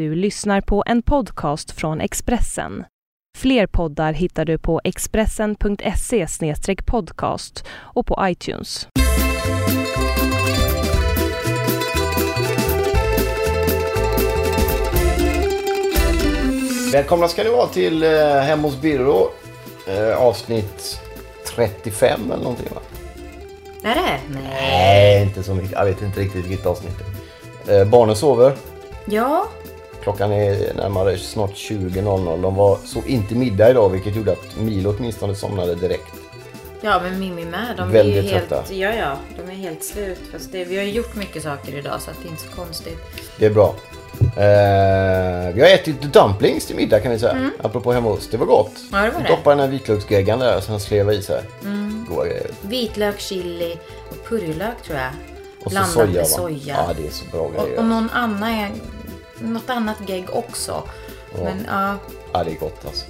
du lyssnar på en podcast från Expressen. Fler poddar hittar du på expressen.se podcast och på iTunes. Välkomna ska ni vara till eh, Hem hos Birro. Eh, avsnitt 35 eller någonting va? Är det? Nej. Nej, inte så mycket. Jag vet inte riktigt vilket avsnitt. Eh, barnen sover. Ja. Klockan är närmare snart 20.00. De var, sov inte middag idag vilket gjorde att Milo åtminstone somnade direkt. Ja, men Mimmi med. De Väldigt är ju helt, trötta. Ja, ja. De är helt slut. Fast det, vi har gjort mycket saker idag så det är inte så konstigt. Det är bra. Eh, vi har ätit dumplings till middag kan vi säga. Apropå hemma hos. Det var gott. Ja, det var det. Doppa den här vitlöksgeggan där och sen sleva i sig. Goda grejer. Vitlök, chili och purjolök tror jag. Och så Blandat soja med va? soja. Ja, det är så bra grejer. och, och någon annan, något annat gegg också. Men ja, Ja, det är gott alltså.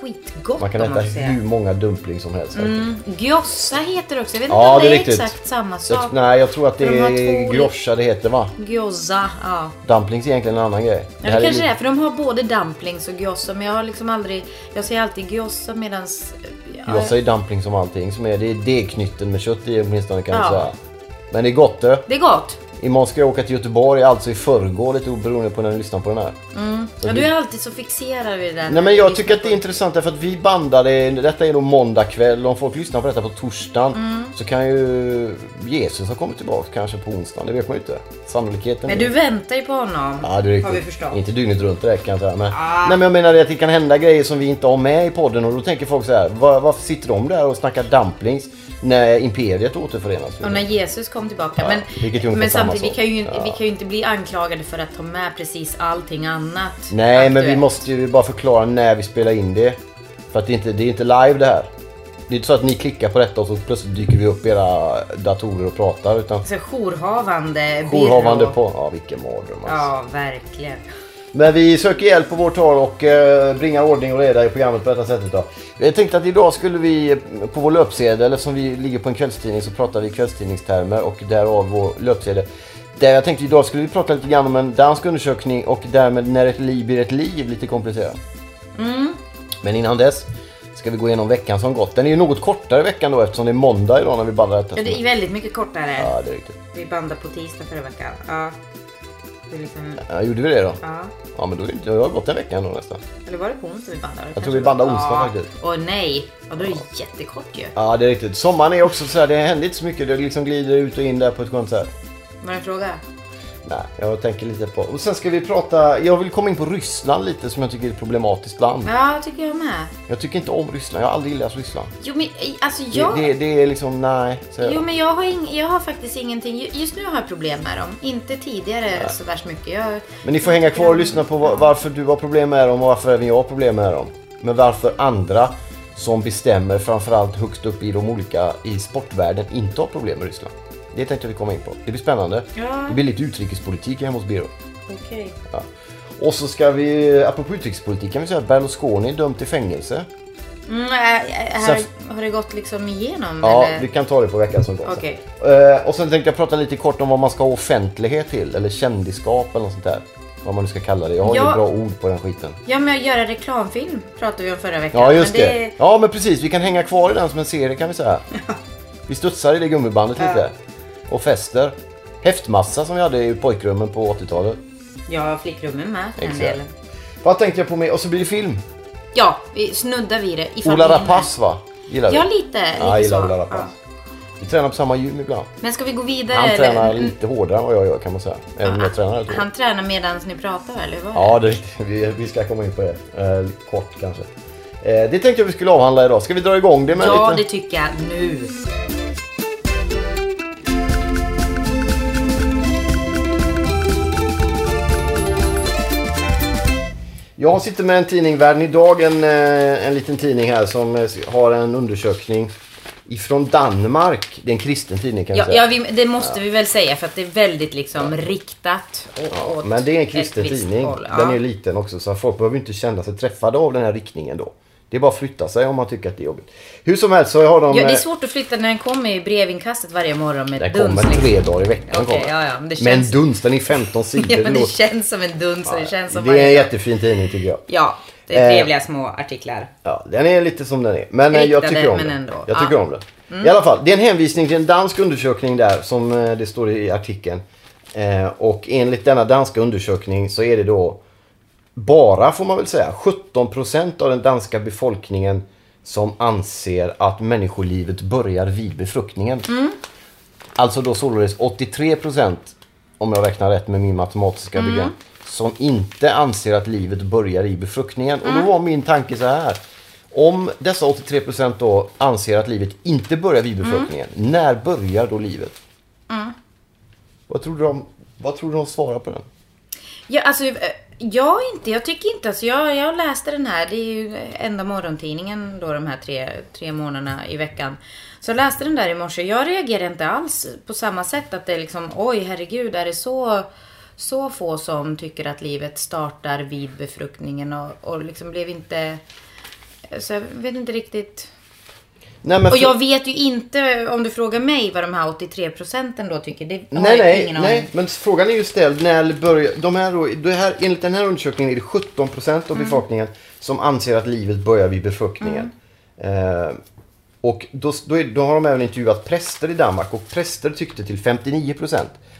skitgott Man kan äta man hur många dumplings som helst. Mm, Gyoza heter det också. Jag vet inte Ja, om det det är är, riktigt. exakt samma Jag, sak. nej, jag tror att det är groscha det heter va? Gyoza, ja. Dumplings är egentligen en annan grej. Ja, det här kanske li- är för de har både dumplings och gyoza men jag har liksom aldrig, jag säger alltid gyoza medans... Ja, Jag säger dumplings som allting som är, det är degknytteln med kött i åtminstone kan Ja. jag säga. Men det är gott det. Det är gott. Imorgon ska jag åka till Göteborg, alltså i förrgår lite beroende på när ni lyssnar på den här. Så Ja, du är alltid så fixerad vid det där. Nej men jag tycker att det är intressant därför att vi bandade, detta är då måndag kväll om folk lyssnar på detta på torsdagen Mm. så kan ju Jesus ha kommit tillbaka kanske på onsdagen, det vet man ju inte. Sannolikheten Men är- du väntar ju på honom. Ja, det är. Har vi förstått. Inte dygnet runt direkt kan jag säga. Men, nej, men jag menar det att det kan hända grejer som vi inte har med i podden och då tänker folk så här. Var, varför sitter de där och snackar dumplings när Imperiet återförenas? Och när Jesus kom tillbaka. Ja, men men samtidigt, vi kan, ju, Ja. vi kan ju inte bli anklagade för att ta med precis allting annat. Nej, men vi aktuellt. måste ju bara förklara när vi spelar in det. För att det är inte det är inte live det här. Det är inte så att ni klickar på detta och så plötsligt dyker vi upp i era datorer och pratar. Utan Så jourhavande jourhavande på... Ja, vilken mardröm alltså. Ja, verkligen. Men vi söker hjälp på vårt håll och eh, bringar ordning och reda i programmet på detta sättet. Då. Jag tänkte att idag skulle vi eh, på vår löpsedel, eftersom vi ligger på en kvällstidning så pratar vi kvällstidningstermer och därav vår löpsedel. Där jag tänkte idag skulle vi prata lite grann om en dansk undersökning och därmed när ett liv blir ett liv, lite komplicerat. Men innan dess ska vi gå igenom veckan som gått. Den är ju något kortare veckan då eftersom det är måndag idag när vi bandar detta. Ja, det är väldigt mycket kortare. Ja, det är riktigt. Vi bandade på tisdag förra veckan. Ja. Det liksom, Ja, gjorde vi det då? ja. Ja, men då är det, det har gått en vecka ändå nästan. Eller var det på onsdag vi bandade? Jag tror vi bandade onsdag ja. faktiskt. Åh nej. Ja, då är det jättekort ju. Ja, det är riktigt. Sommaren är också så här, det händer inte så mycket. Det liksom glider ut och in där på ett skönt sätt. Var det en fråga? Nej, jag tänker lite på... Och sen ska vi prata... Jag vill komma in på Ryssland lite som jag tycker är ett problematiskt land. Ja, tycker jag med. Jag tycker inte om Ryssland. Jag har aldrig gillat Ryssland. Jo, men alltså Det, jag... det, det är liksom, nej. jag. Jo, men jag har, ing... jag har faktiskt ingenting. Ju- Just nu har jag problem med dem. Inte tidigare så värst mycket. Jag... Men ni får hänga kvar och lyssna på va- varför du har problem med dem och varför även jag har problem med dem. Men varför andra som bestämmer framförallt högst upp i de olika i sportvärlden inte har problem med Ryssland. Det tänkte vi komma in på. Det blir spännande. Ja. Det blir lite utrikespolitik hemma hos Biro. Okej. Ja. Och så ska vi, apropå utrikespolitik kan vi säga att Berlusconi är dömd till fängelse. Mm, äh, äh, här, har det gått liksom igenom? Ja, eller? vi kan ta det på veckan som gått. Okej. Eh, och sen tänkte jag prata lite kort om vad man ska ha offentlighet till, eller kändisskap eller något sånt där. Vad man nu ska kalla det. Jag har Ja. bra ord på den skiten. Ja, men att göra reklamfilm pratade vi om förra veckan. Ja, just men det. Ja, men precis. Vi kan hänga kvar i den som en serie kan vi säga. Vi studsar i det gummibandet Ja. lite. Och fäster. Häftmassa som vi hade i pojkrummen på 80-talet. Ja, flickrummen med för den Exakt. delen. Vad tänkte jag på mer? Och så blir det film. Ja, vi snuddar vid det. ifall Ola vi hinner. Rapace va? Gillar du? Ja, lite. lite Ja, jag gillar så. Ola Rapace. Ja. Vi tränar på samma gym ibland. Men ska vi gå vidare? Han eller? tränar lite hårdare än vad jag gör kan man säga. Även om jag tränar jag. Han tränar medan ni pratar eller det? Ja, det. Vi, vi ska komma in på det. Eh, kort kanske. Eh, det tänkte jag vi skulle avhandla idag. Ska vi dra igång det med Ja, lite? det tycker jag nu. Jag sitter med en tidning, Världen idag, en, eh, en liten tidning här som eh, har en undersökning ifrån Danmark. Det är en kristen tidning kan Ja, säga. ja vi, det måste vi väl säga för att det är väldigt liksom riktat å- åt Men det är en kristen tidning. håll. Den Ja. är liten också så folk behöver inte känna sig träffade av den här riktningen då. Det är bara att flytta sig om man tycker att det är jobbigt. Hur som helst så har de... Ja, det är eh, svårt att flytta när den kommer i brevinkastet varje morgon med den duns. kommer liksom. tre dagar i veckan. Kommer. ja, ja, men det känns- duns, den är 15 sidor. Ja, men det känns som en duns och det känns som det är en dag. jättefin tidning tycker jag. Ja, det är Eh, trevliga små artiklar. Ja, den är lite som den är. Men eh, jag Riktade, tycker om men den. ändå. Jag Ja. tycker om den. I alla fall, det är en hänvisning till en dansk undersökning där som eh, det står i artikeln. Eh, och enligt denna danska undersökning så är det då bara, får man väl säga, 17% av den danska befolkningen som anser att människolivet börjar vid befruktningen. Alltså då således 83% om jag räknar rätt med min matematiska begrepp som inte anser att livet börjar i befruktningen. Och då var min tanke så här. Om dessa 83% då anser att livet inte börjar vid befruktningen, när börjar då livet? Vad tror du de, vad tror du de svarar på den? Ja, alltså, eh, jag inte. Jag tycker inte. Alltså, jag, jag läste den här. Det är ju enda morgontidningen då de här tre, tre månaderna i veckan. Så jag läste den där i morse. Jag reagerar inte alls på samma sätt. Att det är liksom, oj herregud, är det så, så få som tycker att livet startar vid befruktningen? Och, och liksom blev inte... Så jag vet inte riktigt. Nej, men Och för- jag vet ju inte, om du frågar mig vad de här 83 procenten då tycker. Det har Nej, jag nej, ingen nej, men frågan är ju ställd när börjar, de här, då, det här, enligt den här undersökningen är det 17% av Mm. befolkningen som anser att livet börjar vid befruktningen. Mm. Eh, och då, då, är, då har de även intervjuat präster i Danmark och präster tyckte till 59%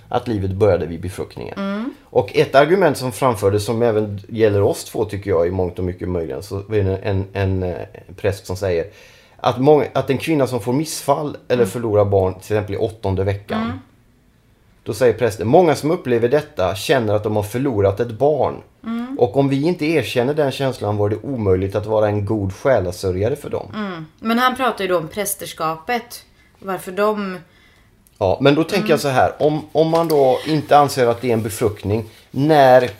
att livet började vid befruktningen. Mm. Och ett argument som framfördes som även gäller oss två tycker jag i mångt och mycket möjligen så är det en, en, en präst som säger att, många, att en kvinna som får missfall eller förlorar barn till exempel i åttonde veckan då säger prästen, många som upplever detta känner att de har förlorat ett barn. Och om vi inte erkänner den känslan var det omöjligt att vara en god själasörjare för dem. Men han pratar ju då om prästerskapet. Varför de... Ja, men då tänker jag så här, om, om man då inte anser att det är en befruktning, när,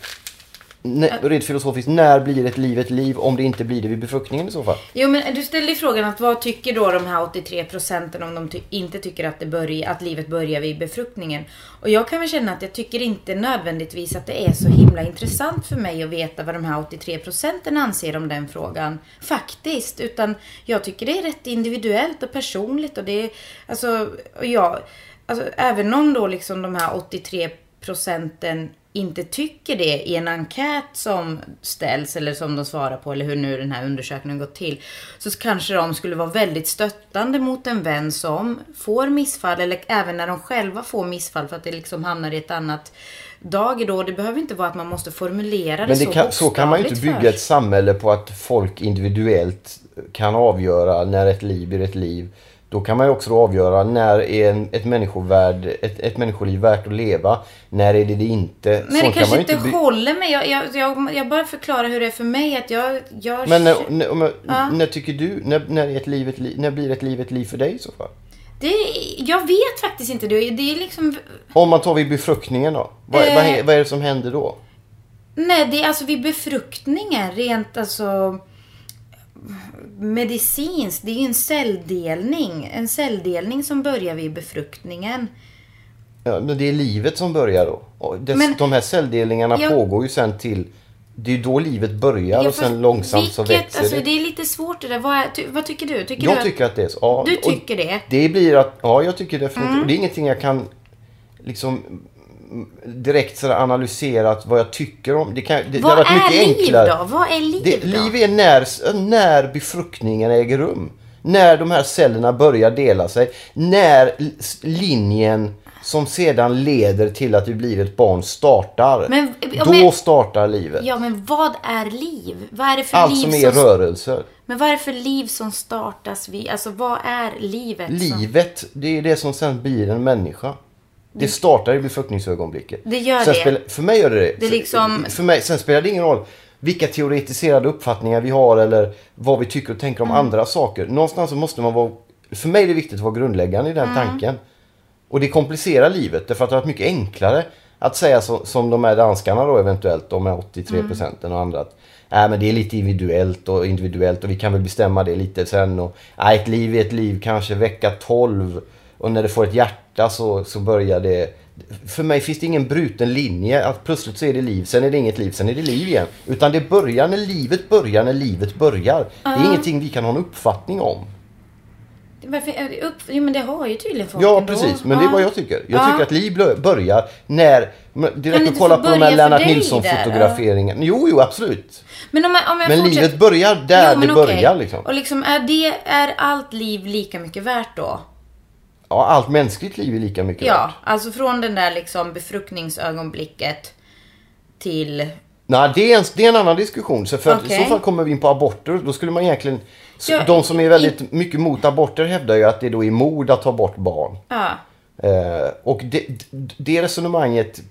rent filosofiskt, när blir ett liv ett liv om det inte blir det vid befruktningen i så fall? Jo men du ställde ju frågan att vad tycker då de här 83 procenten om de ty- inte tycker att, det börjar, att livet börjar vid befruktningen. Och jag kan väl känna att jag tycker inte nödvändigtvis att det är så himla intressant för mig att veta vad de här 83 procenten anser om den frågan. Faktiskt. Utan jag tycker det är rätt individuellt och personligt och det är, alltså, och jag, alltså även om då liksom de här 83 procenten inte tycker det i en enkät som ställs eller som de svarar på eller hur nu den här undersökningen gått till. Så kanske de skulle vara väldigt stöttande mot en vän som får missfall eller även när de själva får missfall för att det liksom hamnar i ett annat dag då. Det behöver inte vara att man måste formulera det, Men det så kan, så kan man ju inte bygga ett samhälle på att folk individuellt kan avgöra när ett liv blir ett liv. Då kan man ju också avgöra när är ett, människovärd, ett, ett människoliv värt att leva. När är det det inte? Men Så det kan kanske ju inte by- håller mig. Jag, jag, jag, jag bara förklarar hur det är för mig. Att jag, jag Men när, när, jag- Ja. när tycker du, när, när, är ett liv ett liv, när blir ett liv ett liv för dig i så fall? det, jag vet faktiskt inte. Det, det är liksom... Om man tar vid befruktningen då? Vad, Eh. vad, vad är det som händer då? Nej, det är alltså vid befruktningen. Rent alltså medicinskt. Det är ju en celldelning. En celldelning som börjar vid befruktningen. Ja, men det är livet som börjar då. Och dess, Men- de här celldelningarna Ja. pågår ju sen till... Det är då livet börjar Ja, och sen långsamt så vilket, växer alltså, det. det är lite svårt det där. Vad, ty, vad tycker du? Tycker du Jag att, tycker att det är så. Ja, Du tycker det? Det blir att, ja jag tycker definitivt. Mm. Och det är ingenting jag kan liksom direkt sådär analysera att vad jag tycker om. Det, kan, det, det Vad varit är liv enklare. då? Vad är liv Det, då? liv är när, när befruktningen äger rum. När de här cellerna börjar dela sig. När linjen som sedan leder till att det blir ett barn startar. Men- ja, Då men- startar livet. Ja, men vad är liv? Vad är det för Allt liv som är rörelser. Men vad är det för liv som startas vid? Alltså vad är livet? som- Livet, det är det som sen blir en människa. Det startar i befruktningsögonblicket. Det gör sen det. Spelar, för mig gör det det. Det liksom- för mig, sen spelar det ingen roll vilka teoretiserade uppfattningar vi har eller vad vi tycker och tänker om Mm. andra saker. Någonstans så måste man vara... För mig är det viktigt att vara grundläggande i den Mm. tanken. Och det komplicerar livet därför att det har varit mycket enklare att säga så, som de här danskarna då eventuellt, de här 83 Mm. procenten och andra. Att, Nej men det är lite individuellt och individuellt och vi kan väl bestämma det lite sen. Och, nej, ett liv är ett liv kanske vecka 12 och när det får ett hjärta så, så börjar det, För mig finns det ingen bruten linje att plötsligt så är det liv, sen är det inget liv, sen är det liv igen. Utan det börjar när livet börjar, när livet börjar. Det är ingenting vi kan ha en uppfattning om. Varför, upp, jo, men det har ju tydligen folk Ja, ändå. precis. Men det är Ja. vad jag tycker. Jag Ja. tycker att liv börjar när... Det räcker att kolla på de här Lennart Nilsson-fotograferingen. Jo, jo, absolut. Men om, jag- om jag Men fortsätter- livet börjar där Jo, det okej. börjar liksom. Och liksom, är, det, är allt liv lika mycket värt då? Ja, allt mänskligt liv är lika mycket Ja, värt. alltså från den där liksom befruktningsögonblicket till... Nej, det är, en, det är en annan diskussion. Så för Okej. I så fall kommer vi in på aborter. Då skulle man egentligen... Ja, de som är i- väldigt mycket mot aborter hävdar ju att det då är mord att ta bort barn. Ja, Eh, och det, det resonemanget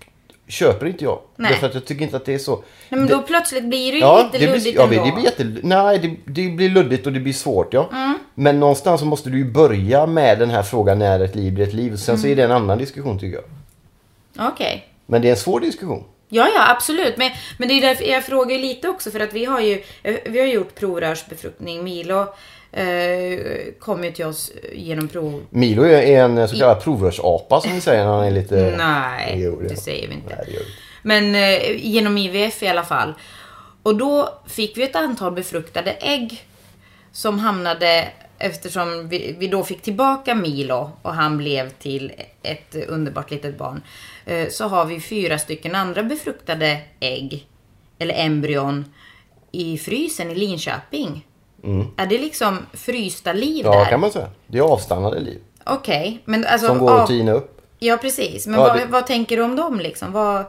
köper inte jag. Nej. Därför att jag tycker inte att det är så. Nej, men det, då plötsligt blir det ju ja, lite det luddigt blir, ja, det ändå. blir jätte, Nej, det, det blir luddigt och det blir svårt ja. Mm. Men någonstans så måste du ju börja med den här frågan när ett liv blir ett liv. Sen så Mm. är det en annan diskussion tycker jag. Okej. Men det är en svår diskussion. Ja, ja, absolut. Men, men det är därför jag frågar lite också för att vi har ju eh, vi har gjort provrörsbefruktning. Milo kom ju till oss genom prov... Milo är en så kallad provrörsapa som vi säger när han är lite... Nej, Jo, det- det säger vi inte. Nej, det. Men eh, genom IVF i alla fall. Och då fick vi ett antal befruktade ägg som hamnade eftersom vi, vi då fick tillbaka Milo och han blev till ett underbart litet barn. Eh, så har vi fyra stycken andra befruktade ägg, eller embryon, i frysen i Linköping. Är det liksom frysta liv Mm. Ja, där? kan man säga. Det är avstannade liv. Okej, men alltså... Som går av- att tina upp. Ja, precis. Men Ja, vad, det- vad tänker du om dem liksom? Vad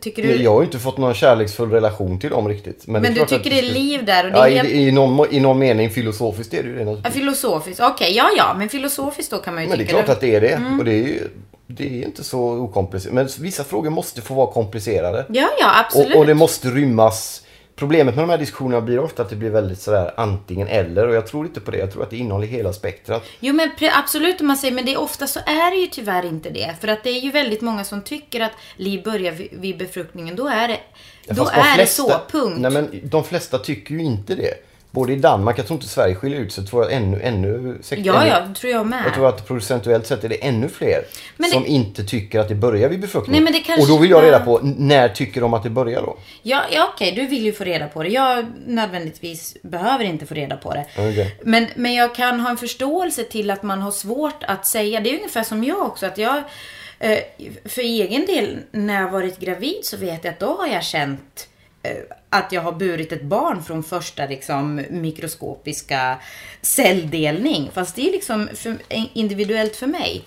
tycker du? Jag har ju inte fått någon kärleksfull relation till dem riktigt. Men, Men du tycker det är liv där och det Ja, är i, i, någon, i någon mening filosofiskt är det ju det Ja, naturligtvis. filosofiskt, okej, ja ja, men filosofiskt då kan man ju Men det är tycka klart att det är det. Mm. Och det är ju det är inte så okomplicerat. Men vissa frågor måste få vara komplicerade. Ja, ja, absolut. Och, och det måste rymmas. Problemet med de här diskussionerna blir ofta att det blir väldigt sådär antingen eller. Och jag tror inte på det. Jag tror att det innehåller hela spektrat. Jo men absolut om man säger, men det är ofta så är det ju tyvärr inte det. För att det är ju väldigt många som tycker att liv börjar vid, befruktningen. Då är det, då är flesta- det så, punkt. Nej men de flesta tycker ju inte det. Både i Danmark, jag tror inte Sverige skiljer ut sig, tror jag ännu, ännu, säkert ja, ännu ja, det tror jag med. Jag tror att procentuellt sett är det ännu fler Men som det- inte tycker att det börjar vid befruktning. Nej, det kanske- Och då vill jag reda på, när tycker de att det börjar då? Ja, ja okej, du vill ju få reda på det. Jag nödvändigtvis behöver inte få reda på det. Okej. Men, men jag kan ha en förståelse till att man har svårt att säga. Det är ungefär som jag också. Att jag, eh, för egen del, när jag varit gravid så vet jag att då har jag känt eh, att jag har burit ett barn från första liksom, mikroskopiska celldelning. Fast det är liksom för, individuellt för mig.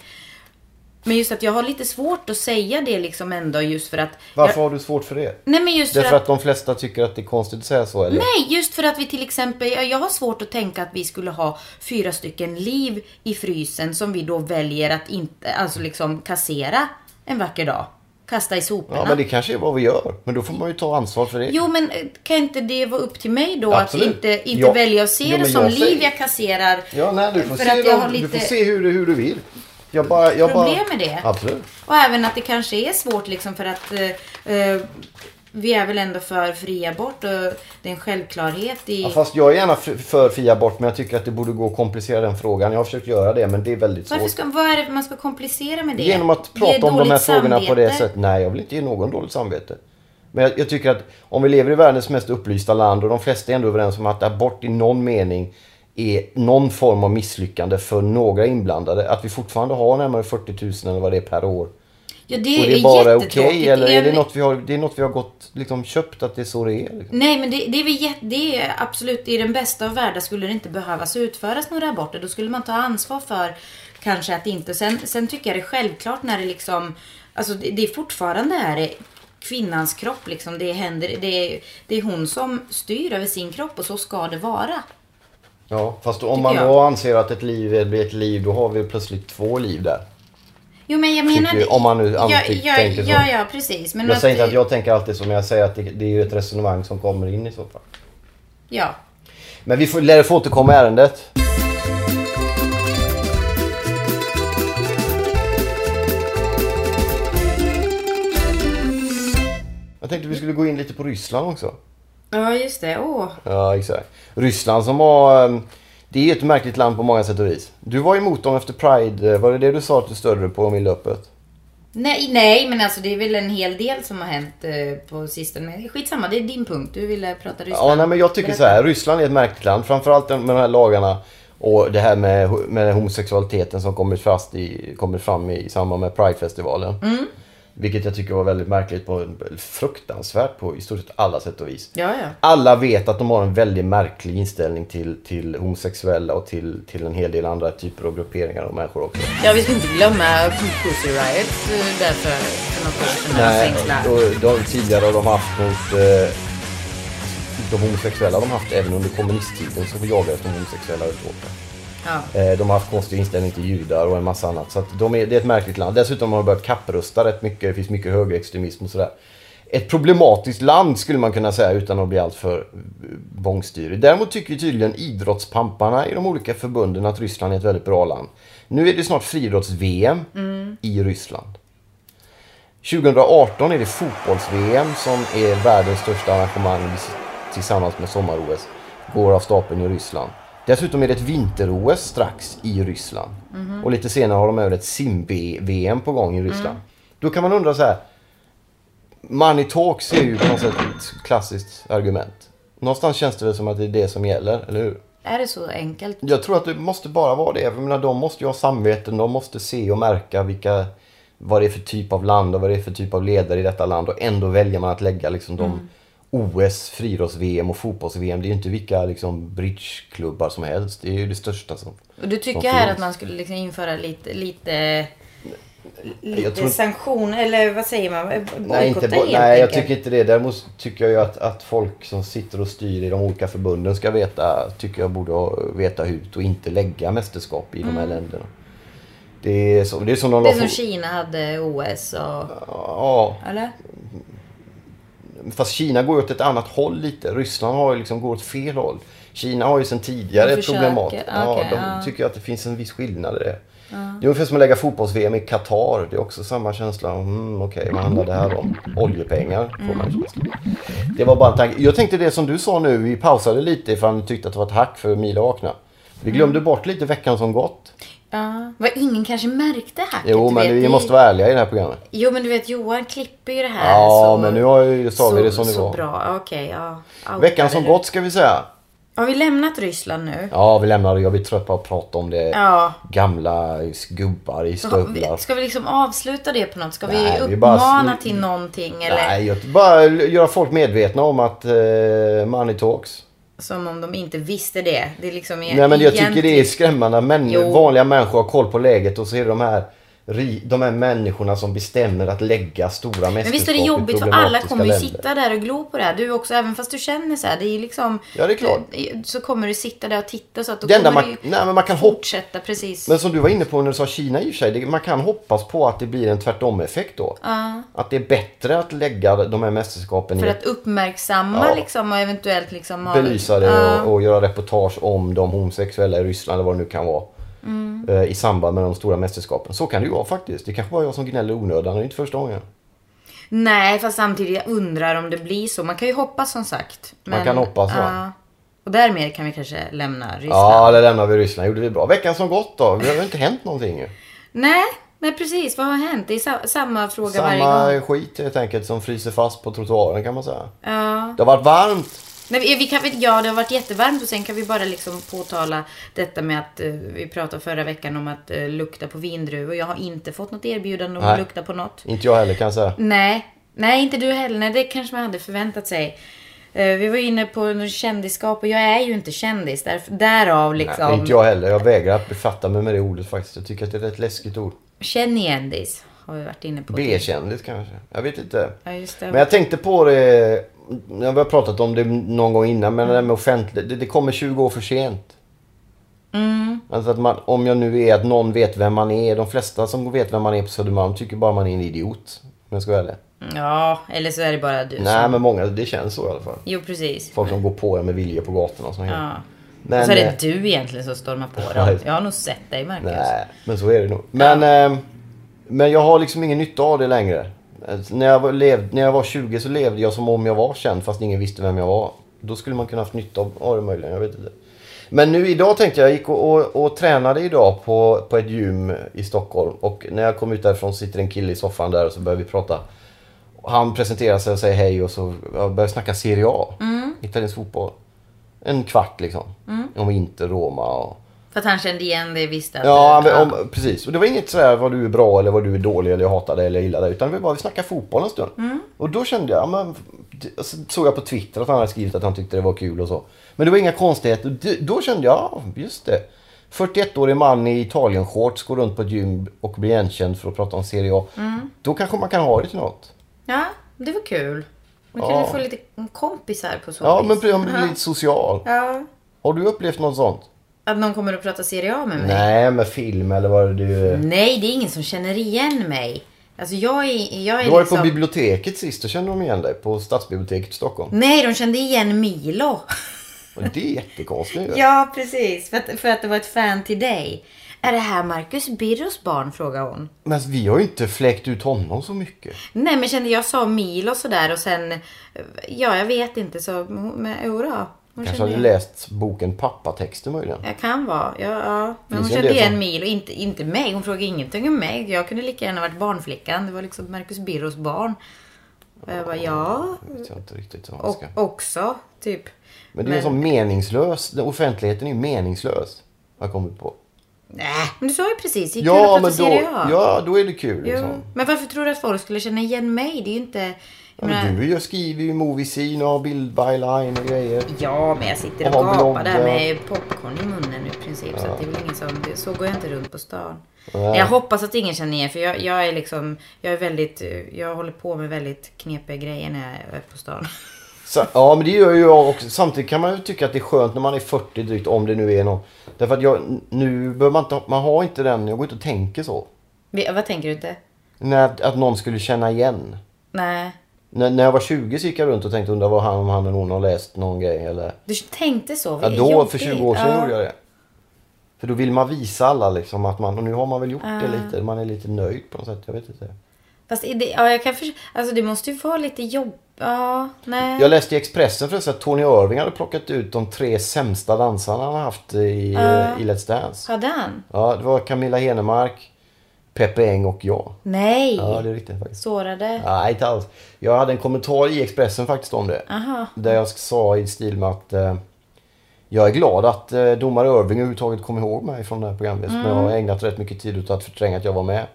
Men just att jag har lite svårt att säga det liksom ändå just för att... Varför jag, har du svårt för det? nej men just Därför för att de flesta tycker att det är konstigt att säga så eller? Nej, just för att vi till exempel, jag har svårt att tänka att vi skulle ha fyra stycken liv i frysen som vi då väljer att inte, alltså liksom kassera en vacker dag. Kasta i soporna. Ja men det kanske är vad vi gör. Men då får man ju ta ansvar för det. Jo men eh, kan inte det vara upp till mig då Absolut. att inte, inte Ja. välja att se Jo, det som jag liv säger- jag kasserar? Ja, nej, du får se, dem, har du lite- får se hur, du- hur du vill. Jag bara, jag Problem bara... med det. Absolut. Och även att det kanske är svårt liksom för att eh, eh, vi är väl ändå för fri abort och det är en självklarhet i... Ja, fast jag är gärna för fri abort men jag tycker att det borde gå att komplicera den frågan. Jag har försökt göra det men det är väldigt Varför svårt. ska, vad är det man ska komplicera med det? Genom att prata om de här frågorna på det samvete? sättet. Nej, jag vill inte ge någon dåligt samvete. Men jag, jag tycker att om vi lever i världens mest upplysta land och de flesta är ändå överens om att abort i någon mening är någon form av misslyckande för några inblandade. Att vi fortfarande har närmare 40 000 eller vad det är per år. Ja, det och det är, bara okej jättetråkigt. eller är det något vi har, det är något vi har gått, liksom, köpt att det är så det är? Liksom. Nej, men det, det är väl jätte, det är absolut i den bästa av världar skulle det inte behövas utföras några aborter. Då skulle man ta ansvar för kanske att inte. Sen, sen tycker jag det är självklart när det liksom, alltså det, det är fortfarande är kvinnans kropp liksom. Det, händer, det, är, det är hon som styr över sin kropp och så ska det vara. Ja, fast om man då anser att ett liv blir ett liv, då har vi plötsligt två liv där. Jo, men jag menar... Tycker om man nu ja, ja, tänker så. Ja, ja, precis. Men Jag säger inte att jag tänker alltid som jag säger att det, det är ju ett resonemang som kommer in i så fall. Ja. Men vi får, lär få återkomma i ärendet. Jag tänkte vi skulle gå in lite på Ryssland också. Ja, just det. Åh. Ja, exakt. Ryssland som har... Det är ju ett märkligt land på många sätt och vis. Du var emot dem efter Pride. Var det det du sa att du stödde på miljööppet? Nej, nej, men alltså det är väl en hel del som har hänt eh, på sistone. Skitsamma, det är din punkt. Du ville prata Ryssland. Ja, nej, men jag tycker Berätta. så här. Ryssland är ett märkligt land. Framförallt med de här lagarna och det här med, med homosexualiteten som kommit, fast i, kommit fram i samband med Pridefestivalen. Mm. Vilket jag tycker var väldigt märkligt på fruktansvärt på i stort sett alla sätt och vis. Ja, ja. Alla vet att de har en väldigt märklig inställning till, till homosexuella och till, till en hel del andra typer av grupperingar och människor också. Ja, vi ska inte glömma Pussy Riot eh, därför för något år sedan. när de Nej, och de, tidigare har de haft mot eh, de homosexuella har de haft även under kommunisttiden så jagades de homosexuella ut. Ja. Eh, de har haft konstig inställning till judar och en massa annat. Så att de är, det är ett märkligt land. Dessutom har de börjat kapprusta rätt mycket. Det finns mycket högerextremism och sådär. Ett problematiskt land skulle man kunna säga utan att bli alltför eh, bångstyrig. Däremot tycker ju tydligen idrottspamparna i de olika förbunden att Ryssland är ett väldigt bra land. Nu är det snart friidrotts-VM i Ryssland. 2018 är det fotbolls-VM som är världens största arrangemang tillsammans med sommar-OS. Går av stapeln i Ryssland. Dessutom är det ett vinter-OS strax i Ryssland. Och lite senare har de även ett sim-VM på gång i Ryssland. Då kan man undra så här. Money talks är ju på något sätt ett klassiskt argument. Någonstans känns det väl som att det är det som gäller, eller hur? Är det så enkelt? Jag tror att det måste bara vara det. Jag menar, de måste ju ha samveten. De måste se och märka vilka, vad det är för typ av land och vad det är för typ av ledare i detta land. Och ändå väljer man att lägga liksom de OS, friidrotts-VM och fotbolls-VM. Det är ju inte vilka liksom, bridgeklubbar som helst. Det är ju det största som... Och du tycker som här att man skulle liksom införa lite, lite, lite tror- sanktion, eller vad säger man? Nej, inte bo- helt nej jag tycker inte det. Däremot tycker jag att, att folk som sitter och styr i de olika förbunden ska veta, tycker jag borde veta hut och inte lägga mästerskap i de här länderna. Det är, så, det är som de Mm. Det är som Kina hade OS och... Ja, Eller? Fast Kina går åt ett annat håll lite. Ryssland har ju liksom går åt fel håll. Kina har ju sedan tidigare ett problemat. okej, ja, de ja. tycker att det finns en viss skillnad i det. Det är ungefär som att lägga fotbolls-VM i Qatar. Det är också samma känsla. Mm, Okej, vad handlar det här om? Oljepengar får man känslan. Det var bara en tanke. Jag tänkte det som du sa nu. Vi pausade lite ifall du tyckte att det var ett hack för Mila vakna. Vi glömde Mm. bort lite veckan som gått. Ja. Vad ingen kanske märkte hacket. Jo, men vet, vi måste vara ärliga i det här programmet. Jo, men du vet Johan klipper ju det här Ja, så... men nu har ju, sa vi det som det så var. bra. Okej, ja. Outade Veckan som gått ska vi säga. Har vi lämnat Ryssland nu? Ja, vi lämnar. Jag blir trött på att prata om det. Ja. Gamla gubbar i stövlar. ska vi liksom avsluta det på något? Ska Nej, vi vi bara- uppmana till någonting? Eller Nej, jag bara göra folk medvetna om att uh, money talks. Som om de inte visste det? Det är liksom Nej, men jag tycker det är skrämmande Jo. vanliga människor har koll på läget och så är det de här, de här människorna som bestämmer att lägga stora mästerskap Men visst är det jobbigt för alla kommer ju sitta där och glo på det här. Du också, även fast du känner så här. Det är liksom... Ja, det är klart. Så kommer du sitta där och titta så att då Det kommer man- du nej, men man kan fortsätta precis. Men som du var inne på när du sa Kina i och för sig, det, man kan hoppas på att det blir en tvärtom-effekt då. Att det är bättre att lägga de här mästerskapen För i att uppmärksamma Ja. liksom och eventuellt liksom... belysa det Ja. och, och göra reportage om de homosexuella i Ryssland eller vad det nu kan vara. Mm. eh, I samband med de stora mästerskapen. Så kan det ju vara faktiskt. Det kanske är jag som gnäller onödan. Det är inte första gången. Nej, fast samtidigt jag undrar om det blir så. Man kan ju hoppas som sagt. Man kan hoppas, ja. Och därmed kan vi kanske lämna Ryssland. Ja, det lämnar vi Ryssland. gjorde vi bra. Veckan som gått då? Det har ju inte hänt någonting ju. Nej, men precis. Vad har hänt? Det är sa- samma fråga varje Samma gång. skit helt enkelt som fryser fast på trottoaren kan man säga. Ja. Det har varit varmt. Men vi, vi kan, ja, det har varit jättevarmt och sen kan vi bara liksom påtala detta med att eh, vi pratade förra veckan om att eh, lukta på vindruvor. Jag har inte fått något erbjudande om Nej. att lukta på något. Inte jag heller kan jag säga. Nej, nej inte du heller. Nej, det kanske man hade förväntat sig. Eh, vi var inne på kändisskap och jag är ju inte kändis. Där, därav liksom. Nej, inte jag heller. Jag vägrar att befatta mig med det ordet faktiskt. Jag tycker att det är ett läskigt ord. Kändis har vi varit inne på. B-kändis kanske. Jag vet inte. Ja, just det. Men jag tänkte på det, vi har pratat om det någon gång innan, men det där med offentligt, det, det kommer 20 år för sent. Mm. Alltså att man, om jag nu är att någon vet vem man är, de flesta som vet vem man är på Södermalm tycker bara man är en idiot. Om jag ska vara ärlig. Ja, eller så är det bara du Nej som... men många, det känns så i alla fall. Jo, precis. Folk som går på en med vilja på gatorna och sånt. Ja. Men, och så är eh, det du egentligen som stormar på Ja, dem. Jag har nog sett dig, Marcus. Nej, men så är det nog. Men, eh, men jag har liksom ingen nytta av det längre. När jag, var, lev, när jag var 20 så levde jag som om jag var känd fast ingen visste vem jag var. Då skulle man kunna haft nytta av, av det möjligen, jag vet inte. Men nu idag tänkte jag, jag gick och, och, och tränade idag på, på ett gym i Stockholm. Och när jag kom ut därifrån sitter en kille i soffan där och så börjar vi prata. Han presenterar sig och säger hej och så jag börjar snacka Serie A. Mm. Italiensk fotboll. En kvart liksom. Om Inter, Roma och... För att han kände igen det, visste att Ja, det, om, precis. Och det var inget sådär vad du är bra eller vad du är dålig eller jag hatar dig eller jag gillar dig. Utan vi bara vi snackade fotboll en stund. Och då kände jag, ja, men, såg jag på Twitter att han hade skrivit att han tyckte det var kul och så. Men det var inga konstigheter. Då kände jag, ja just det. 41-årig man i Italien-shorts går runt på ett gym och blir igenkänd för att prata om Serie A. Då kanske man kan ha det till något. Ja, det var kul. Man Ja. kunde få lite kompisar på så Ja, vis. men man blir lite social. Ja. Har du upplevt något sånt? Att någon kommer att prata Serie A med mig? Nej, med film eller vad du... Nej, det är ingen som känner igen mig. Alltså jag är, jag är Du var liksom... på biblioteket sist, då kände de igen dig. På Stadsbiblioteket i Stockholm. Nej, de kände igen Milo. Och det är jättekonstigt. Ja, precis. För att, för att det var ett fan till dig. Är det här Marcus Birros barn? frågar hon. Men vi har ju inte fläkt ut honom så mycket. Nej, men kände jag sa Milo sådär och sen... Ja, jag vet inte så... Men jodå. Hon Kanske hade igen- läst boken Pappatexter möjligen. Jag kan vara. Ja, ja. Men Finns hon kände igen som- Milo. Inte, inte mig. Hon frågade ingenting om mig. Jag kunde lika gärna varit barnflickan. Det var liksom Marcus Birros barn. Och jag bara, ja. Jag vet inte riktigt vad man Och ska. också, typ. Men det är ju så meningslös. Offentligheten är ju meningslös. Har jag kommit på. Nej, men du sa ju precis. Gick Ja, men då, Serie A. ja, då är det kul liksom. Men varför tror du att folk skulle känna igen mig? Det är ju inte... Jag Ja, men du gör, skriver ju movie scene och har bildbyline och grejer. Ja, men jag sitter och Och gapar där bloggar. med popcorn i munnen i princip. Så att det är väl ingen som... Så går jag inte runt på stan. Nej. Jag hoppas att ingen känner igen för jag, jag är liksom... Jag är väldigt... Jag håller på med väldigt knepiga grejer när jag är på stan. Så, ja, men det gör ju jag också. Samtidigt kan man ju tycka att det är skönt när man är 40 drygt, om det nu är någon. Därför att jag, nu behöver man inte, man har inte den, jag går inte och tänker så. Vad tänker du inte? När, att någon skulle känna igen. Nej. När, när jag var 20 så gick jag runt och tänkte undra vad han, om han eller hon har läst någon grej eller... Du tänkte så? Ja, då jobbigt. för 20 år sedan Ja. gjorde jag det. För då vill man visa alla liksom att man, och nu har man väl gjort det lite, man är lite nöjd på något sätt, jag vet inte. Fast det, ja, jag kan för, Alltså det måste ju vara lite jobb... Ja, nej. Jag läste i Expressen förresten att Tony Irving hade plockat ut de tre sämsta dansarna han har haft i, i Let's Dance. Hade han? Ja, det var Camilla Henemark, Peppe Eng och jag. Nej. Ja, det är riktigt faktiskt. Sårade? Nej, inte alls. Jag hade en kommentar i Expressen faktiskt om det. Aha. Där jag sa i stil med att eh, jag är glad att eh, domare Irving överhuvudtaget kom ihåg mig från det här programmet. Mm. Jag har ägnat rätt mycket tid åt att förtränga att jag var med.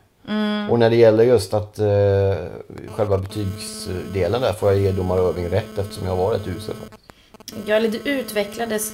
Och när det gäller just att eh, själva betygsdelen där får jag ge domare Irving rätt eftersom jag var rätt usel. faktiskt. Ja, eller du utvecklades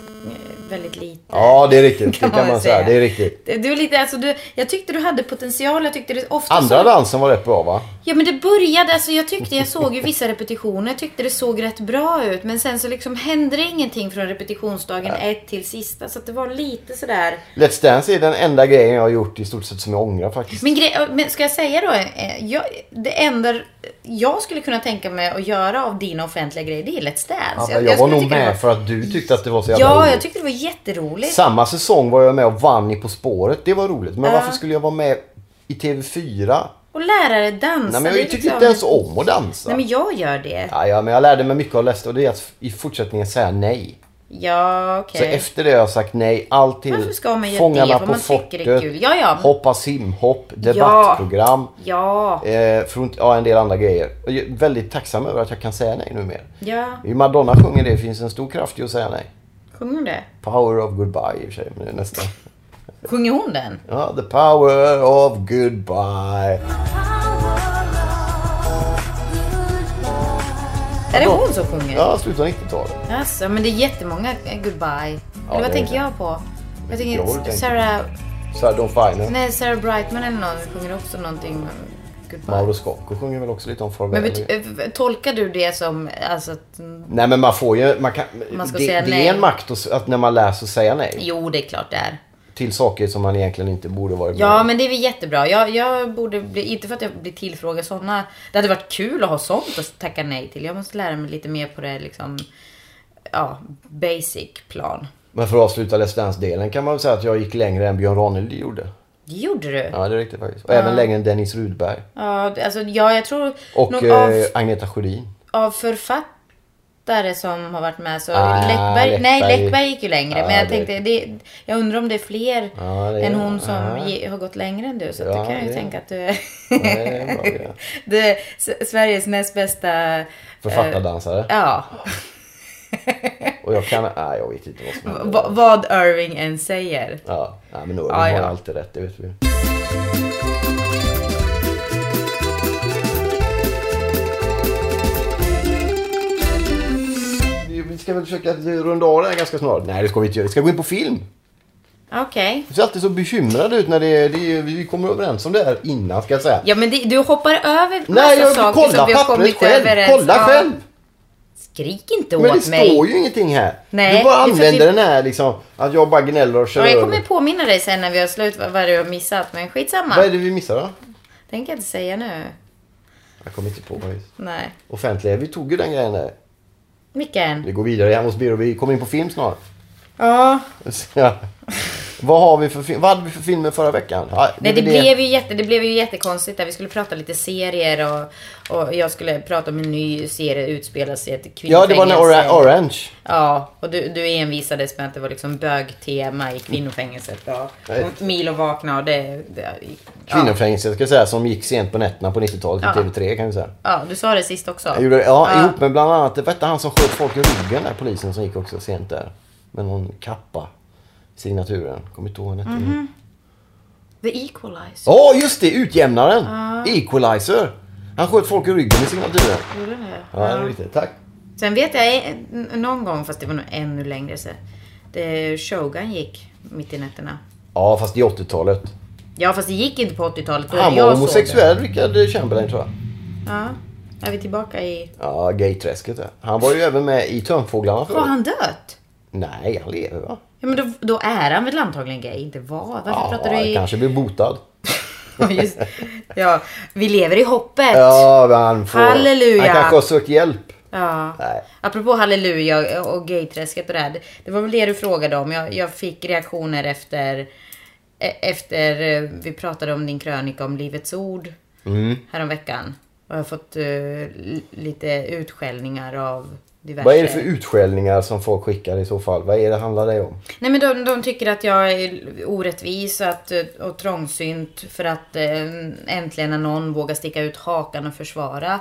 väldigt lite. Ja, det är riktigt. Kan det kan man säga. säga. Det är riktigt. Du är lite, alltså du, jag tyckte du hade potential. Jag tyckte det ofta Andra så, dansen var rätt bra va? Ja men det började, alltså jag tyckte, jag såg ju vissa repetitioner. Jag tyckte det såg rätt bra ut. Men sen så liksom hände det ingenting från repetitionsdagen ett till sista. Så att det var lite sådär. Let's Dance är den enda grejen jag har gjort i stort sett som jag ångrar faktiskt. Men, gre- men ska jag säga då, eh, jag, det enda jag skulle kunna tänka mig att göra av dina offentliga grejer, det är Let's Dance. Ja, men jag, var nog med för att du tyckte att det var så jävla Ja. Jag tyckte det var jätteroligt. Samma säsong var jag med och vann i På spåret. Det var roligt. Men varför skulle jag vara med i TV4? Och lärare dansa. Nej, men jag tycker liksom- inte ens om att dansa. Nej, men jag gör det. Ja, ja, men jag lärde mig mycket av Lester och det är att i fortsättningen säga nej. Ja, okej. Så efter det har jag sagt nej. Allt till Varför ska man göra Fångarna det? För på man fortet, tycker det är kul. Ja, ja. Hoppa simhopp, debattprogram. Ja, Eh, från, ja, en del andra grejer. Och jag är väldigt tacksam över att jag kan säga nej numera. ja. I Madonna sjunger det finns en stor kraft i att säga nej. Sjunger hon det? Power of goodbye i och för sig, men det är nästan. Sjunger hon den? Ja, the power of goodbye. Är det hon som sjunger? Ja, slutet av 90-talet. Alltså, men det är jättemånga eh, goodbye. Eller vad tänker jag på? Jag tänker. Sarah... Sarah Dawn Finer. Nej, Sarah Brightman eller någon sjunger också någonting goodbye. Mauro Scocco sjunger väl också lite om farväl. Men eh, tolkar du det som alltså att... Nej men man får ju, man kan, Man ska det, säga det nej. är en makt att, att när man läser säga nej. Jo, det är klart det är. Till saker som man egentligen inte borde vara med Ja, men det är väl jättebra. Jag, jag borde bli, inte för att jag blir tillfrågad sådana. Det hade varit kul att ha sånt att tacka nej till. Jag måste lära mig lite mer på det liksom, ja, basic plan. Men för att avsluta Let's Dance-delen kan man väl säga att jag gick längre än Björn Ranelid gjorde. Det gjorde du. Ja, Ja, det riktigt faktiskt. Och även längre än Dennis Rudberg. alltså, ja jag tror Och eh, av, Agneta Sjödin. av författ... författare som har varit med. Så Ah, Läckberg, nej, Läckberg. Läckberg gick ju längre. Ja, men jag det- tänkte, det, jag undrar om det är fler Ja, det är- än hon som ja. ge, har gått längre än du. Så Ja, det kan jag ju tänka att du är det är bra grej. du är Sveriges näst bästa... eh, Författardansare. Ja, Och jag kan... Nej, jag vet inte vad som händer. vad Irving än säger. Ja, nej, men Norrman Ja, har alltid rätt, det vet vi. Vi- ska väl försöka runda av det här ganska snart. Nej, det ska vi inte göra. Vi ska gå in på film. Okej. Du ser alltid så bekymrad ut när det är... Det är vi kommer överens om det här innan, ska jag säga. Ja men det, du hoppar över massa Nej, jag saker kolla som vi har kommit själv. överens Kolla Ja. själv. Skrik inte Men det åt mig. står ju ingenting här. Nej, du bara använder den här liksom, att jag bara gnäller och kör Ja, jag över. kommer påminna dig sen när vi har slut vad, vad du har missat. Men skitsamma. Vad är det vi missar då? Tänker jag inte säga nu. Jag kommer inte på vad. Nej. Offentliga, vi tog ju den grejen där. Vilken? Vi går vidare hemma hos Biro, vi kommer in på film snart. Ja. Vad har vi för film? Vad hade vi för filmer förra veckan? Nej, det blev, ju jätte, det blev ju jättekonstigt där. Vi skulle prata lite serier och, och jag skulle prata om en ny serie utspelar sig i ett Ja, det var kvinnofängelse. ora- Orange. Ja, och du, du envisades med att det var liksom bögtema i kvinnofängelset. Nej. Och Milo vakna och det... det ja. Kvinnofängelset ska jag säga, som gick sent på nätterna på 90-talet i Ja. TV3 kan vi säga. ja, du sa det sist också. Jag gjorde, ja, Ja. ihop med bland annat, inte han som sköt folk i ryggen där polisen som gick också sent där. Med någon kappa. Signaturen. Kommer inte ihåg vad han hette. Mhm. The Equalizer. Ja, just det! Utjämnaren! Equalizer! Han sköt folk i ryggen med signaturen. Gjorde det? Ja, är riktigt. Tack. Sen vet jag en- någon gång, fast det var nog ännu längre sedan. Det Shogun gick mitt i nätterna. Ja, fast i 80-talet. Ja, fast det gick inte på 80-talet. då Han var homosexuell, Rickard Chamberlain tror jag. Ja. Är vi tillbaka i... Ja, gayträsket. Han var ju även med i Törnfåglarna Har förut. han dött? Nej, han lever va? Ja, men då, då är han väl antagligen gay, inte var? Varför Ja, pratar du i... kanske blir botad. Just, ja, vi lever i hoppet. Ja, han får... Halleluja. Han kanske har sökt hjälp. Ja. Nej. Apropå halleluja och gayträsket och det här. det- var väl det du frågade om. Jag, jag fick reaktioner efter, e- efter eh, vi pratade om din krönika om Livets Ord Mm. häromveckan. Och jag har fått li- lite utskällningar av diverse... Vad är det för utskällningar som folk skickar i så fall? Vad är det handlar det om? Nej men de, de tycker att jag är orättvis att, och trångsynt för att eh, äntligen när någon vågar sticka ut hakan och försvara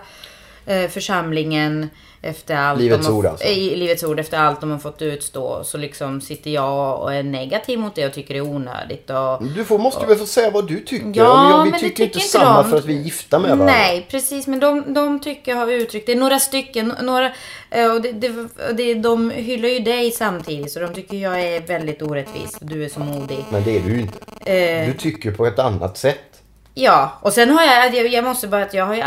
församlingen efter allt Livets de har, ord alltså. i Livets ord efter allt de har fått utstå. Så liksom sitter jag och är negativ mot det och tycker det är onödigt. Och, Du får, måste väl få säga vad du tycker? Ja, jag, vi tycker inte tycker inte samma de. för att vi är gifta med varandra. Nej, precis. Men de, de tycker har uttryckt det. är Några stycken. Några, eh, och det, det, det, de hyllar ju dig samtidigt. Så de tycker jag är väldigt orättvis. Du är så modig. Men det är du inte. Eh, Du tycker på ett annat sätt. Ja, och sen har jag, jag, måste bara att jag har ju,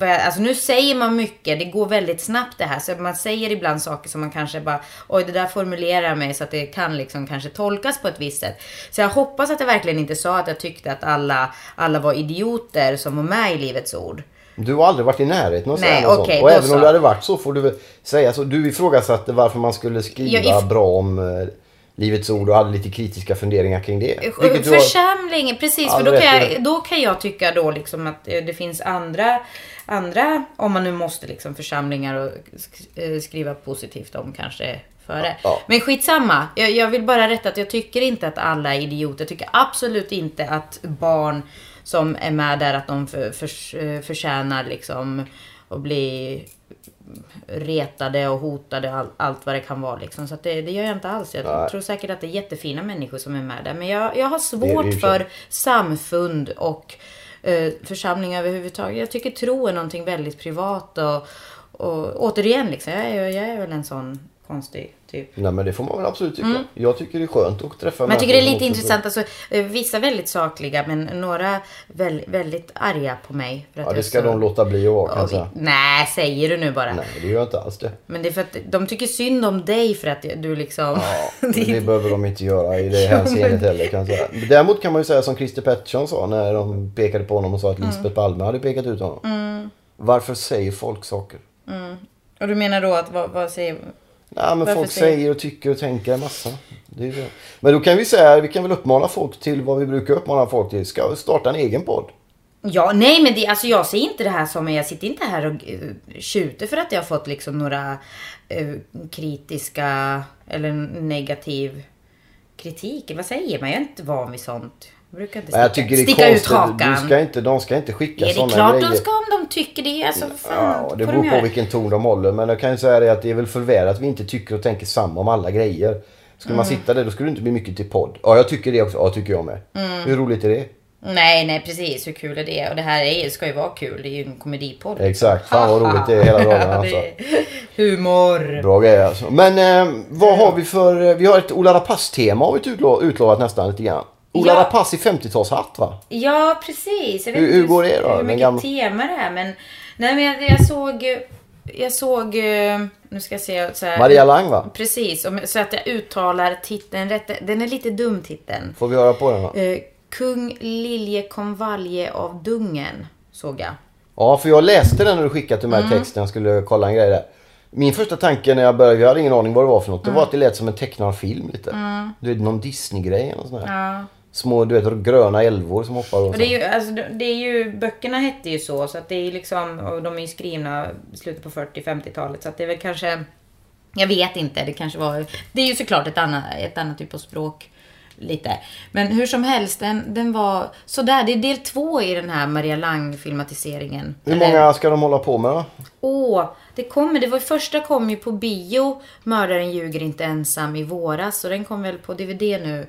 alltså nu säger man mycket, det går väldigt snabbt det här. Så man säger ibland saker som man kanske bara, oj det där formulerar mig så att det kan liksom kanske tolkas på ett visst sätt. Så jag hoppas att jag verkligen inte sa att jag tyckte att alla, alla var idioter som var med i Livets Ord. Du har aldrig varit i närheten av att säga något okej, sånt. Och även om så. det hade varit så får du väl säga så. Du ifrågasatte varför man skulle skriva if- bra om eh, Livets Ord och hade lite kritiska funderingar kring det. Vilket du har- Församlingen, precis. För då kan, jag, då kan jag tycka då liksom att eh, det finns andra, andra om man nu måste liksom församlingar och eh, skriva positivt om kanske före. Ja. Men skitsamma. Jag, jag vill bara rätta att jag tycker inte att alla är idioter. Jag tycker absolut inte att barn som är med där att de för, för, eh, förtjänar liksom att bli retade och hotade och all, allt vad det kan vara liksom. Så det, det gör jag inte alls. Jag Nej. tror säkert att det är jättefina människor som är med där. Men jag, jag har svårt för samfund och eh, församlingar överhuvudtaget. Jag tycker tro är någonting väldigt privat och, och återigen liksom. Jag är, jag är väl en sån konstig typ. Nej men det får man väl absolut tycka. Jag tycker det är skönt att träffa Mm. Men jag tycker det är lite intressant. Alltså, eh, vissa väldigt sakliga men några väl, väldigt arga på mig. Ja det ska så- de låta bli att vara kan jag. Nej, säger du nu bara. Nej det gör jag inte alls det. Men det är för att de tycker synd om dig för att du liksom... Ja, det behöver de inte göra i det hänseendet heller kan jag säga. Däremot kan man ju säga som Christer Pettersson sa när de pekade på honom och sa att Mm. Lisbeth Palme hade pekat ut honom. Varför säger folk saker? Och du menar då att vad, vad säger... Nej men folk säger- säger och tycker och tänker en massa. Det. Men då kan vi säga, vi kan väl uppmana folk till vad vi brukar uppmana folk till. Ska starta en egen podd. Ja, nej men det, alltså jag ser inte det här som, jag sitter inte här och uh, tjuter för att jag har fått liksom några uh, kritiska eller negativ kritik. Vad säger man? Jag är inte van vid sånt. Jag brukar inte Men jag sticka, tycker det är sticka ut konstigt. hakan. Du ska inte, de ska inte skicka Ja, det är sådana klart grejer. de ska om tycker det. Alltså, fan, Ja, det beror de på göra. vilken ton de håller. Men jag kan ju säga det att det är väl för väl att vi inte tycker och tänker samma om alla grejer. Skulle Mm. man sitta där då skulle det inte bli mycket till podd. Ja, jag tycker det också. Ja, tycker jag med. Mm. Hur roligt är det? Nej, nej precis. Hur kul är det? Och det här är, ska ju vara kul. Det är ju en komedipodd. Exakt. Fan vad roligt det är hela dagen alltså. humor. Bra grejer alltså. Men eh, vad har vi för... eh, Vi har ett Ola Rapace-tema har vi utlovat, utlovat nästan lite grann. Ola Ja. Rapace i 50-talshatt va? Ja, precis. Jag vet Hur- inte hur går det då? Hur mycket gamla- tema det är. Men, nej, men jag, jag såg... Jag såg... eh, Nu ska jag se. Så här, Maria Lang va? Precis. Så att jag uttalar titeln rätt. Den är lite dum titeln. Får vi höra på den va? Eh, Kung Lilje Konvalje av Dungen. Såg jag. Ja, för jag läste den när du skickade till mig Mm. texten. Jag skulle kolla en grej där. Min första tanke när jag började, jag hade ingen aning vad det var för något. Mm. Det var att det lät som en tecknad film lite. Du vet, någon Disney-grej eller sånt där. Ja. Små, du vet, gröna älvor som hoppar och så. det är ju, alltså, det är ju, böckerna hette ju så, så att det är liksom, och de är ju skrivna slutet på 40-50-talet, så att det är väl kanske, jag vet inte, det kanske var, det är ju såklart ett annat, ett annat typ av språk. Lite. Men hur som helst, den, den var sådär. Det är del två i den här Maria Lang-filmatiseringen. Hur Eller- många ska de hålla på med? Åh, det kommer. Det var första kom ju på bio. Mördaren ljuger inte ensam i våras. Och den kom väl på DVD nu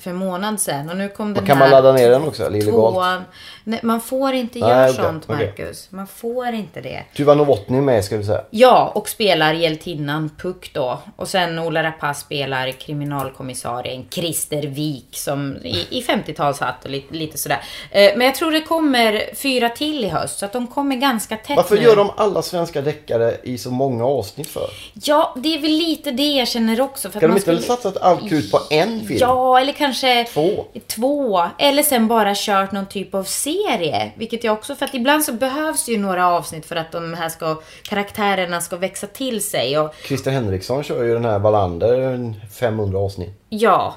för en månad sedan. Och nu kom den Kan här man ladda ner den också? Eller illegalt? Nej, man får inte Nej, göra okej, sånt. Marcus. Man får inte det. Tuva Novotny med ska vi säga. Ja, och spelar hjältinnan Puck då. Och sen Ola Rapace spelar kriminalkommissarien Christer Wik som i, i 50-talshatt och lite, lite sådär. Eh, Men jag tror det kommer fyra till i höst, så att de kommer ganska tätt Varför nu. gör de alla svenska deckare i så många avsnitt för? Ja, det är väl lite det jag känner också. För att Kan de man inte skulle... satsat allt krut på en film? Ja, eller kanske Två. två. Eller sen bara kört någon typ av serie. Vilket jag också, för att ibland så behövs ju några avsnitt för att de här ska, karaktärerna ska växa till sig. Och Christer Henriksson kör ju den här Wallander, en 500 avsnitt. ja.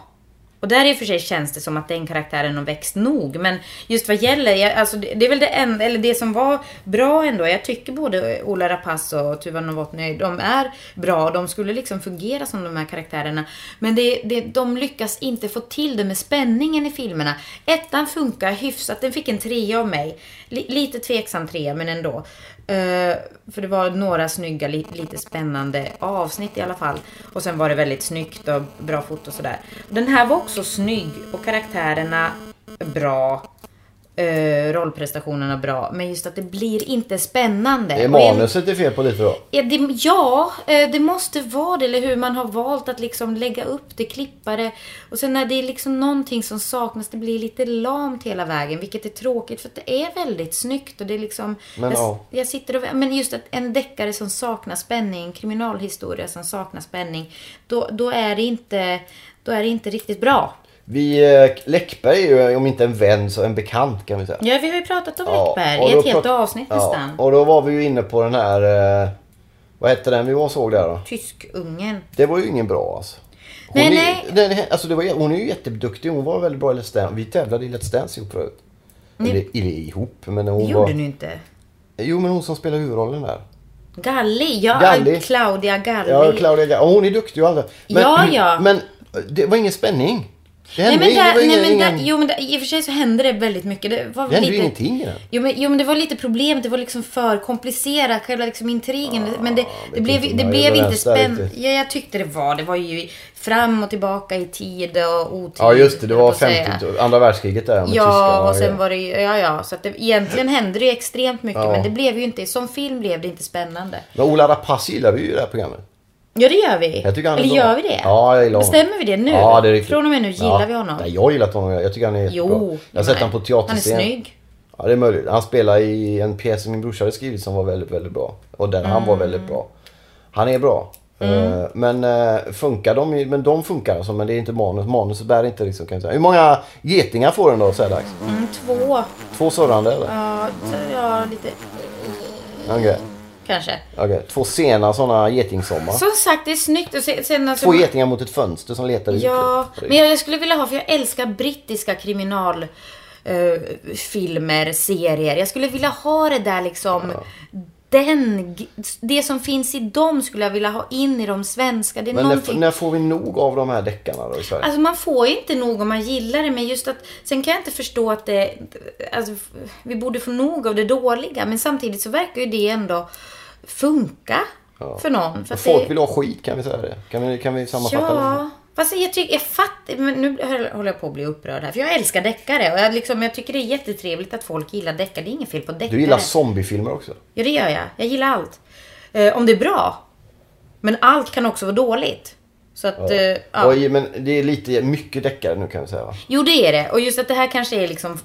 Och där i och för sig känns det som att den karaktären har växt nog. Men just vad gäller, jag, alltså det, det är väl det enda, eller det som var bra ändå. Jag tycker både Ola Rapace och Tuva Novotny, de är bra. De skulle liksom fungera som de här karaktärerna. Men det, det, de lyckas inte få till det med spänningen i filmerna. Ettan funkar hyfsat, den fick en trea av mig. L lite tveksam trea, men ändå. Eh, för det var några snygga, li, lite spännande avsnitt i alla fall. Och sen var det väldigt snyggt och bra foto och sådär. Den här var också snygg och karaktärerna bra. Uh, rollprestationerna bra. Men just att det blir inte spännande. Det är manuset det är fel på lite då. Ja, det, ja, eh, det måste vara det. Eller hur man har valt att liksom lägga upp det, klippa det. Och sen när det är liksom någonting som saknas, det blir lite lamt hela vägen. Vilket är tråkigt för att det är väldigt snyggt. Och det är liksom, Men, jag, ja. jag sitter och, men just att en deckare som saknar spänning, kriminalhistoria som saknar spänning. Då, då, är, det inte, då är det inte riktigt bra. Vi, eh, Läckberg är ju om inte en vän så en bekant kan vi säga. Ja, vi har ju pratat om Ja, Läckberg i ett helt avsnitt ja, nästan. Och då var vi ju inne på den här, eh, vad hette den vi var såg där då? Tyskungen. Det var ju ingen bra alltså. Hon Nej, är, nej. Den, alltså det var, hon är ju jätteduktig. Hon var väldigt bra i Let's Dance. Vi tävlade i Let's Dance ihop förut. Eller, eller ihop, men hon Det var... gjorde ni inte. Jo, men hon som spelar huvudrollen där. Galli, ja, Galli. Claudia Galli. Ja, Claudia Ga- och Hon är duktig och allt. Men, Ja, ja. Men det var ingen spänning. Det Nej men, där, nej, men där, jo men där, i och för sig så hände det väldigt mycket. Det var det hände lite, ju ingenting den. Jo men, jo men det var lite problemet, det var liksom för komplicerat, själva liksom intrigen. men det, det blev, det blev inte spännande. Ja, jag tyckte det var. Det var ju fram och tillbaka i tid och otid. Ja just det, det var jag på att säga. 50, andra världskriget där med Ja, och sen var det ju, ja ja. Så att det, egentligen hände det ju extremt mycket. Ja. Men det blev ju inte, som film blev det inte spännande. Men Ola Rapace gillar vi ju det här programmet. Ja, det gör vi. Jag tycker han är Eller bra. gör vi det? Ja, jag gillar honom. Bestämmer vi det nu? Ja, det är riktigt. Från och med nu gillar ja. vi honom. Nej, jag har gillat honom. Jag tycker han är jättebra. Jo, jag har sett honom på teaterscen. Han är snygg. Ja, det är möjligt. Han spelar i en pjäs som min brorsa hade skrivit som var väldigt, väldigt bra. Och där han var Mm. väldigt bra. Han är bra. Eh, Men uh, funkar de? i- Men de funkar alltså, men det är inte manus. Manus bär inte liksom kan jag säga. Hur många getingar får den då så här dags? Mm, två. Två surrande eller? Ja, ja, lite. Okej. Kanske. Okej. Två sena sådana getingsommar. Som sagt, det är snyggt. Och se- sen alltså, Två getingar mot ett fönster som letar. Ja, men jag, jag skulle vilja ha, för jag älskar brittiska kriminal eh, filmer, serier. Jag skulle vilja ha det där liksom. Den, det som finns i dem skulle jag vilja ha in i de svenska. Det är Men när, någonting... när får vi nog av de här deckarna då i Sverige? Alltså man får ju inte nog om man gillar det, men just att... Sen kan jag inte förstå att det... Alltså, vi borde få nog av det dåliga, men samtidigt så verkar ju det ändå funka för någon. För Folk det, vill ha skit, kan vi säga det? Kan vi, kan vi sammanfatta det? Ja, fast jag tycker, jag fattar, men nu håller jag på att bli upprörd här. För jag älskar deckare och jag, liksom, jag tycker det är jättetrevligt att folk gillar deckare. Det är inget fel på deckare. Du gillar zombiefilmer också? Ja, det gör jag. Jag gillar allt. Eh, om det är bra. Men allt kan också vara dåligt. Så att, ja. ja. Oj, men det är lite mycket deckare nu kan vi säga va? Jo, det är det. Och just att det här kanske är liksom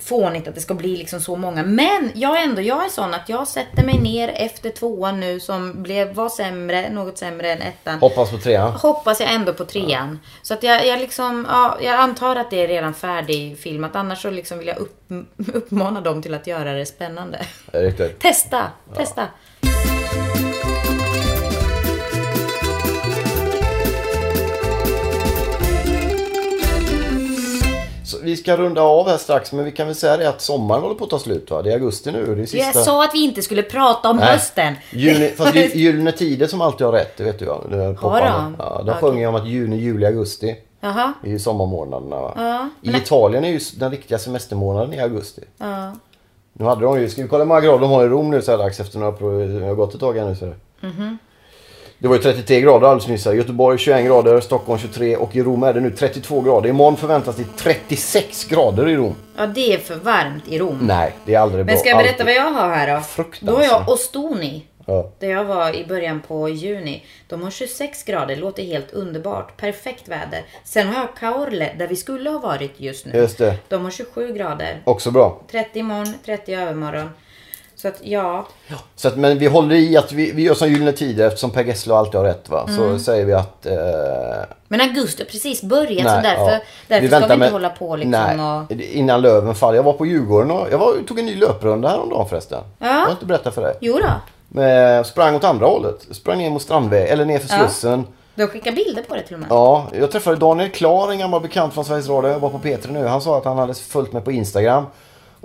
fånigt att det ska bli liksom så många. Men jag är ändå, jag är sån att jag sätter mig ner efter tvåan nu som blev, var sämre, något sämre än ettan. Hoppas på trean. Hoppas jag ändå på trean. Ja. Så att jag, jag liksom, ja, jag antar att det är redan färdigfilmat. Annars så liksom vill jag upp, uppmana dem till att göra det spännande. Riktigt. Testa, testa. Vi ska runda av här strax, men vi kan väl säga det att sommaren håller på att ta slut va? Det är augusti nu. Det är sista... Jag sa att vi inte skulle prata om Nej. hösten. Juni, fast Gy- Gyllene Tider som alltid har rätt, det vet du ja. Det är Har de? Ja, de sjunger ju om att juni, juli, augusti Jaha. är ju sommarmånaderna. Va? Ja, I Italien är ju den riktiga semestermånaden i augusti. Ja. Nu hade de ju, ska vi kolla hur många grader de har i Rom nu så här dags efter några prov, det har gått ett tag här nu. Så. Mhm. Det var ju 33 grader alldeles nyss. Göteborg 21 grader, Stockholm 23 och i Rom är det nu 32 grader. Imorgon förväntas det 36 grader i Rom. ja, det är för varmt i Rom. Nej, det är aldrig bra. Men ska jag berätta Alltid. vad jag har här då? Fruktansvärt. Då har jag Ostoni. Ja. Där jag var i början på juni. De har 26 grader, låter helt underbart. Perfekt väder. Sen har jag Caorle, där vi skulle ha varit just nu. Just det. De har 27 grader. Också bra. 30 imorgon, 30 i övermorgon. Så att ja, Så att, men vi håller i att vi, vi gör som Gyllene Tider eftersom Per Gessle alltid har rätt va. Mm. Så säger vi att... Eh, men augusti har precis börjat så nej, därför, ja. därför ska vi inte med- hålla på liksom nej, och... innan löven faller. Jag var på Djurgården och jag var, tog en ny löprunda häromdagen förresten. Ja. Jag har inte berättat för dig. Jo då. Men sprang åt andra hållet. Sprang ner mot Strandväg, eller ner för Ja. Slussen. De skickar bilder på det till och med. Ja, jag träffade Daniel Klar, en gammal bekant från Sveriges Radio. Jag var på P3 nu. Han sa att han hade följt mig på Instagram.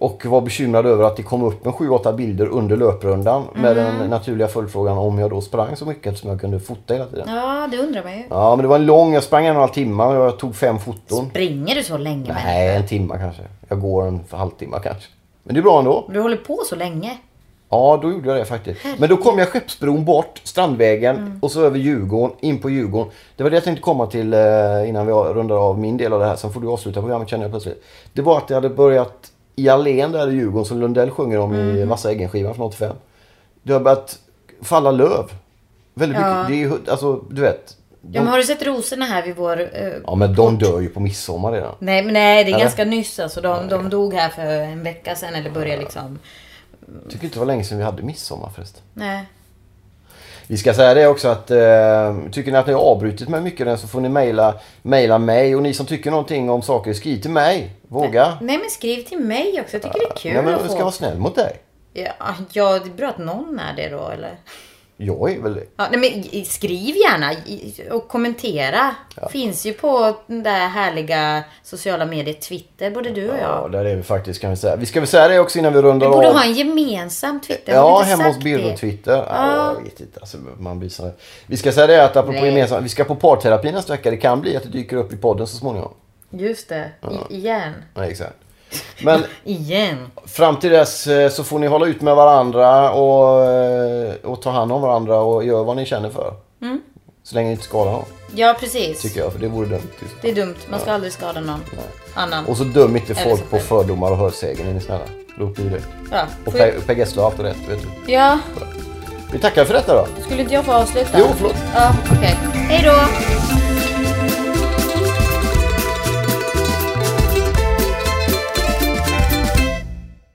Och var bekymrad över att det kom upp en 7-8 bilder under löprundan. Med Mm. den naturliga följdfrågan om jag då sprang så mycket som jag kunde fota hela tiden. Ja, det undrar man ju. Ja, men det var en lång, jag sprang en och en halv timme och jag tog fem foton. Springer du så länge med? Nej, en timme kanske. Jag går en halvtimme kanske. Men det är bra ändå. Du håller på så länge. Ja, då gjorde jag det faktiskt. Men då kom jag Skeppsbron bort, Strandvägen och så över Djurgården, in på Djurgården. Det var det jag tänkte komma till eh, innan vi rundar av min del av det här. Sen får du avsluta programmet känner jag plötsligt. Det var att det hade börjat i allén där i Djurgården som Lundell sjunger om i Vassa Eggen-skivan från 85. Det har börjat falla löv. Väldigt Ja. mycket. Det är ju, alltså du vet. De, Ja, men har du sett rosorna här vid vår... eh, ja men de dör ju på midsommar redan. Nej, men nej, det är Eller? ganska nyss alltså. De, de dog här för en vecka sedan eller började liksom... Jag tycker inte det var länge sedan vi hade midsommar förresten. Nej. Vi ska säga det också att eh, tycker ni att ni har avbrutit mig mycket den så får ni mejla, mejla mig och ni som tycker någonting om saker skriv till mig. Våga. Nej, men skriv till mig också. Jag tycker det är kul Ja, men att jag få... ska vara snäll mot dig. Ja, ja, det är bra att någon är det då, eller? Jag är väl det. Ja, nej, men skriv gärna och kommentera. Finns ju på där härliga sociala medier Twitter, både du och Ja, jag. där är vi faktiskt kan vi säga. Vi ska väl säga det också innan vi Vi rundar borde av. ha en gemensam Twitter. Ja, vi hemma hos Birro det? Twitter. Ja. Ja. jag vet inte. Alltså, man blir så... Vi ska säga det att apropå Nej. gemensamt, vi ska på parterapi nästa vecka. Det kan bli att det dyker upp i podden så småningom. Just det. I, igen. Nej, exakt. Men Igen. Fram till dess eh, så får ni hålla ut med varandra och, eh, och ta hand om varandra och göra vad ni känner för. Mm. Så länge ni inte skadar någon, Ja, precis. tycker jag. För det vore dumt. Det är dumt. Man ska aldrig skada någon annan. Och så döm inte Eller folk på fördomar och hörsägen, är ni snälla. Då blir det. Ja, Och Per, Gessle har haft rätt, vet du. ja, Vi tackar för detta då. skulle inte jag få avsluta? Jo, förlåt. Ja, okej. Hej då!